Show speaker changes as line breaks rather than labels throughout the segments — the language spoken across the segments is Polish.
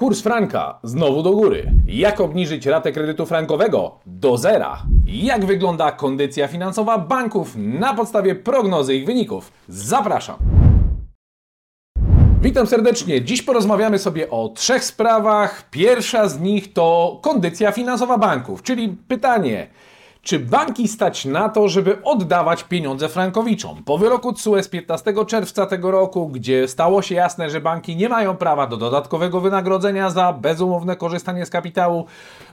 Kurs franka znowu do góry. Jak obniżyć ratę kredytu frankowego do zera? Jak wygląda kondycja finansowa banków na podstawie prognozy ich wyników? Zapraszam. Witam serdecznie. Dziś porozmawiamy sobie o trzech sprawach. Pierwsza z nich to kondycja finansowa banków, czyli pytanie, czy banki stać na to, żeby oddawać pieniądze frankowiczom? Po wyroku TSUE z 15 czerwca tego roku, gdzie stało się jasne, że banki nie mają prawa do dodatkowego wynagrodzenia za bezumowne korzystanie z kapitału,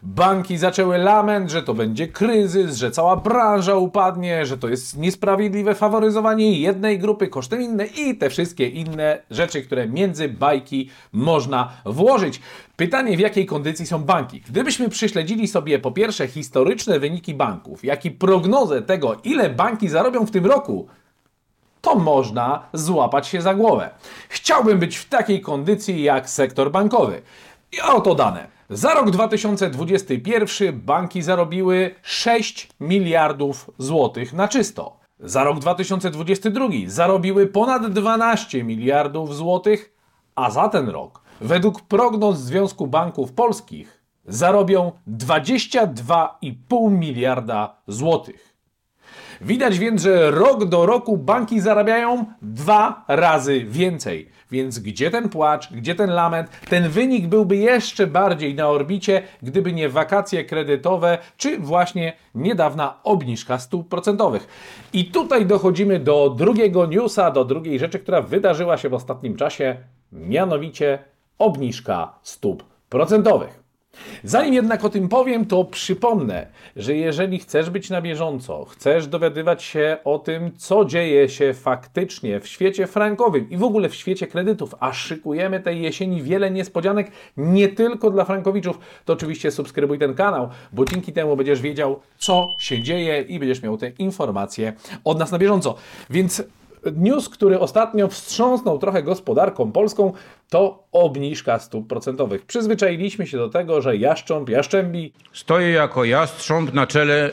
banki zaczęły lament, że to będzie kryzys, że cała branża upadnie, że to jest niesprawiedliwe faworyzowanie jednej grupy kosztem innej i te wszystkie inne rzeczy, które między bajki można włożyć. Pytanie, w jakiej kondycji są banki? Gdybyśmy prześledzili sobie po pierwsze historyczne wyniki banków, jak i prognozę tego, ile banki zarobią w tym roku, to można złapać się za głowę. Chciałbym być w takiej kondycji jak sektor bankowy. I oto dane. Za rok 2021 banki zarobiły 6 miliardów złotych na czysto. Za rok 2022 zarobiły ponad 12 miliardów złotych, a za ten rok według prognoz Związku Banków Polskich zarobią 22,5 miliarda złotych. Widać więc, że rok do roku banki zarabiają dwa razy więcej. Więc gdzie ten płacz, gdzie ten lament? Ten wynik byłby jeszcze bardziej na orbicie, gdyby nie wakacje kredytowe, czy właśnie niedawna obniżka stóp procentowych. I tutaj dochodzimy do drugiego newsa, do drugiej rzeczy, która wydarzyła się w ostatnim czasie, mianowicie obniżka stóp procentowych. Zanim jednak o tym powiem, to przypomnę, że jeżeli chcesz być na bieżąco, chcesz dowiadywać się o tym, co dzieje się faktycznie w świecie frankowym i w ogóle w świecie kredytów, a szykujemy tej jesieni wiele niespodzianek nie tylko dla frankowiczów, to oczywiście subskrybuj ten kanał, bo dzięki temu będziesz wiedział, co się dzieje i będziesz miał te informacje od nas na bieżąco. Więc news, który ostatnio wstrząsnął trochę gospodarką polską, to obniżka stóp procentowych. Przyzwyczailiśmy się do tego, że jaszcząb, jaszczębi
Stoję jako jastrząb na czele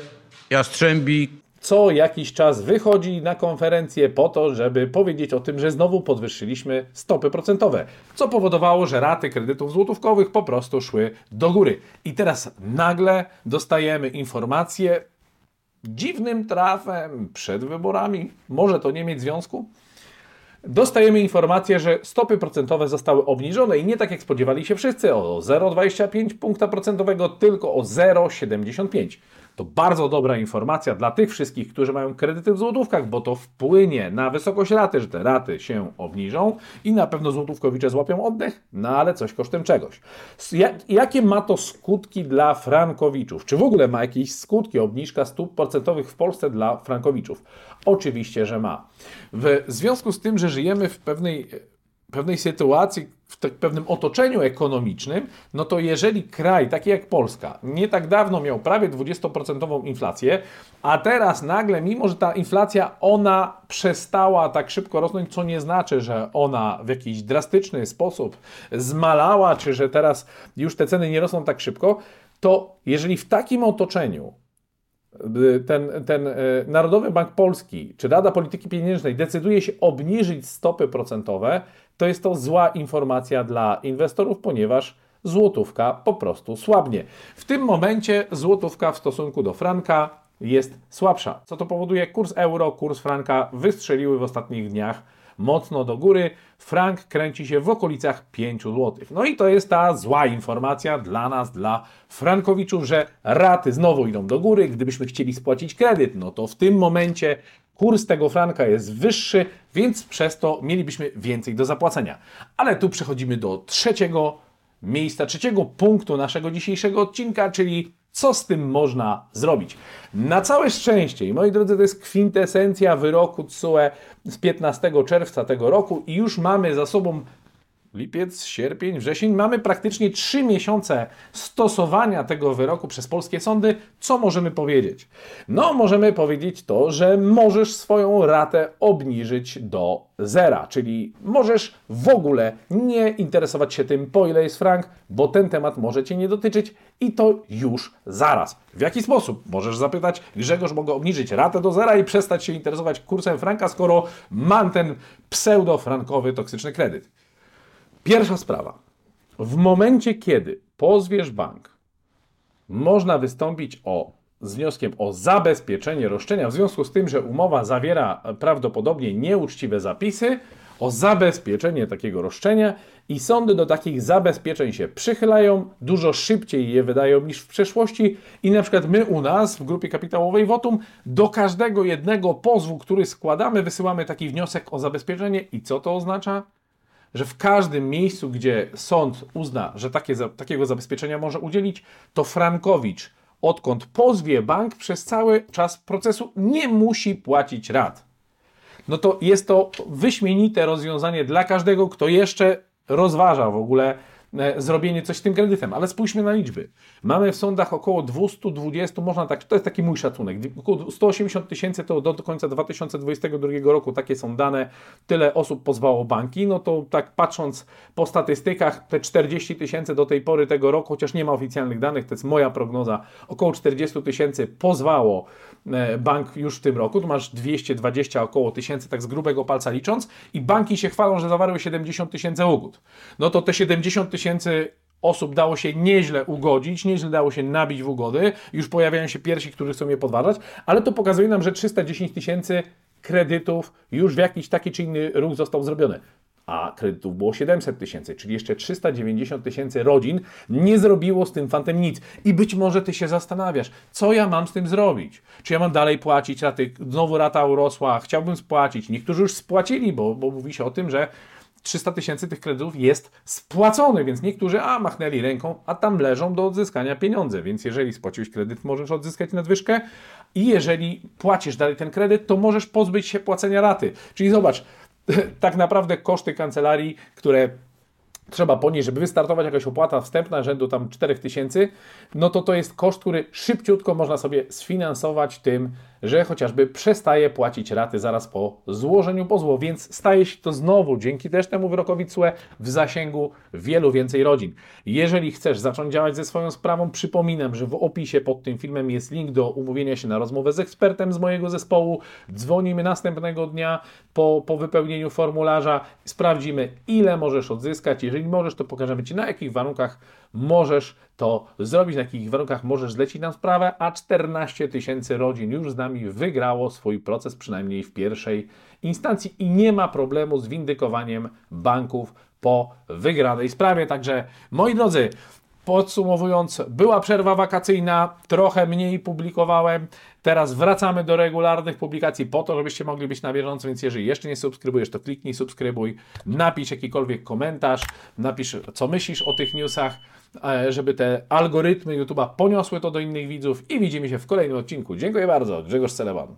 jastrzębi.
co jakiś czas wychodzi na konferencję po to, żeby powiedzieć o tym, że znowu podwyższyliśmy stopy procentowe, co powodowało, że raty kredytów złotówkowych po prostu szły do góry. I teraz nagle dostajemy informację, dziwnym trafem przed wyborami, może to nie mieć związku, dostajemy informację, że stopy procentowe zostały obniżone i nie tak jak spodziewali się wszyscy. O 0,25 punkta procentowego, tylko o 0,75. To bardzo dobra informacja dla tych wszystkich, którzy mają kredyty w złotówkach, bo to wpłynie na wysokość raty, że te raty się obniżą i na pewno złotówkowicze złapią oddech, no ale coś kosztem czegoś. Jak, jakie ma to skutki dla frankowiczów? Czy w ogóle ma jakieś skutki obniżka stóp procentowych w Polsce dla frankowiczów? Oczywiście, że ma. W związku z tym, że żyjemy w pewnej pewnej sytuacji, w tak pewnym otoczeniu ekonomicznym, no to jeżeli kraj taki jak Polska nie tak dawno miał prawie 20% inflację, a teraz nagle, mimo że ta inflacja ona przestała tak szybko rosnąć, co nie znaczy, że ona w jakiś drastyczny sposób zmalała, czy że teraz już te ceny nie rosną tak szybko, to jeżeli w takim otoczeniu ten, ten Narodowy Bank Polski czy Rada Polityki Pieniężnej decyduje się obniżyć stopy procentowe, to jest to zła informacja dla inwestorów, ponieważ złotówka po prostu słabnie. W tym momencie złotówka w stosunku do franka jest słabsza. Co to powoduje? Kurs euro, kurs franka wystrzeliły w ostatnich dniach mocno do góry. Frank kręci się w okolicach 5 zł. No i to jest ta zła informacja dla nas, dla frankowiczów, że raty znowu idą do góry. Gdybyśmy chcieli spłacić kredyt, no to w tym momencie kurs tego franka jest wyższy, więc przez to mielibyśmy więcej do zapłacenia. Ale tu przechodzimy do trzeciego miejsca, trzeciego punktu naszego dzisiejszego odcinka, czyli co z tym można zrobić? Na całe szczęście, i moi drodzy, to jest kwintesencja wyroku TSUE z 15 czerwca tego roku i już mamy za sobą lipiec, sierpień, wrzesień, mamy praktycznie 3 miesiące stosowania tego wyroku przez polskie sądy. Co możemy powiedzieć? No, możemy powiedzieć to, że możesz swoją ratę obniżyć do zera, czyli możesz w ogóle nie interesować się tym, po ile jest frank, bo ten temat może Cię nie dotyczyć i to już zaraz. W jaki sposób? Możesz zapytać, Grzegorz, mogę obniżyć ratę do zera i przestać się interesować kursem franka, skoro mam ten pseudo-frankowy toksyczny kredyt. Pierwsza sprawa. w momencie, kiedy pozwiesz bank, można wystąpić o, z wnioskiem o zabezpieczenie roszczenia w związku z tym, że umowa zawiera prawdopodobnie nieuczciwe zapisy, o zabezpieczenie takiego roszczenia i sądy do takich zabezpieczeń się przychylają, dużo szybciej je wydają niż w przeszłości i na przykład my u nas w grupie kapitałowej Wotum do każdego jednego pozwu, który składamy, wysyłamy taki wniosek o zabezpieczenie i co to oznacza? Że w każdym miejscu, gdzie sąd uzna, że takie, takiego zabezpieczenia może udzielić, to Frankowicz, odkąd pozwie bank, przez cały czas procesu nie musi płacić rat. No to jest to wyśmienite rozwiązanie dla każdego, kto jeszcze rozważa w ogóle zrobienie coś z tym kredytem. Ale spójrzmy na liczby. Mamy w sądach około 220, można tak, to jest taki mój szacunek, około 180 tysięcy to do końca 2022 roku, takie są dane, tyle osób pozwało banki, no to tak patrząc po statystykach, te 40 tysięcy do tej pory tego roku, chociaż nie ma oficjalnych danych, to jest moja prognoza, około 40 tysięcy pozwało e, bank już w tym roku, tu masz 220 około tysięcy, tak z grubego palca licząc i banki się chwalą, że zawarły 70 tysięcy ugód. No to te 70 tysięcy osób dało się nieźle ugodzić, nieźle dało się nabić w ugody, już pojawiają się pierwsi, którzy chcą je podważać, ale to pokazuje nam, że 310 tysięcy kredytów już w jakiś taki czy inny ruch został zrobiony. A kredytów było 700 tysięcy, czyli jeszcze 390 tysięcy rodzin nie zrobiło z tym fantem nic. I być może ty się zastanawiasz, co ja mam z tym zrobić? Czy ja mam dalej płacić raty? Znowu rata urosła, chciałbym spłacić. Niektórzy już spłacili, bo, bo mówi się o tym, że 300 tysięcy tych kredytów jest spłacony, więc niektórzy a machnęli ręką, a tam leżą do odzyskania pieniądze. Więc jeżeli spłaciłeś kredyt, możesz odzyskać nadwyżkę i jeżeli płacisz dalej ten kredyt, to możesz pozbyć się płacenia raty. Czyli zobacz, tak naprawdę koszty kancelarii, które trzeba ponieść, żeby wystartować jakaś opłata wstępna rzędu tam 4000, no to to jest koszt, który szybciutko można sobie sfinansować tym, że chociażby przestaje płacić raty zaraz po złożeniu pozwu, więc staje się to znowu dzięki też temu wyrokowi CUE w zasięgu wielu więcej rodzin. Jeżeli chcesz zacząć działać ze swoją sprawą, przypominam, że w opisie pod tym filmem jest link do umówienia się na rozmowę z ekspertem z mojego zespołu. Dzwonimy następnego dnia po, po wypełnieniu formularza, sprawdzimy ile możesz odzyskać. Jeżeli możesz, to pokażemy Ci na jakich warunkach możesz to zrobić, na jakich warunkach możesz zlecić nam sprawę, a 14 tysięcy rodzin już z nami wygrało swój proces, przynajmniej w pierwszej instancji i nie ma problemu z windykowaniem banków po wygranej sprawie. Także moi drodzy, Podsumowując, była przerwa wakacyjna, trochę mniej publikowałem. Teraz wracamy do regularnych publikacji po to, żebyście mogli być na bieżąco, więc jeżeli jeszcze nie subskrybujesz, to kliknij subskrybuj, napisz jakikolwiek komentarz, napisz co myślisz o tych newsach, żeby te algorytmy YouTube'a poniosły to do innych widzów i widzimy się w kolejnym odcinku. Dziękuję bardzo, Grzegorz Celeban.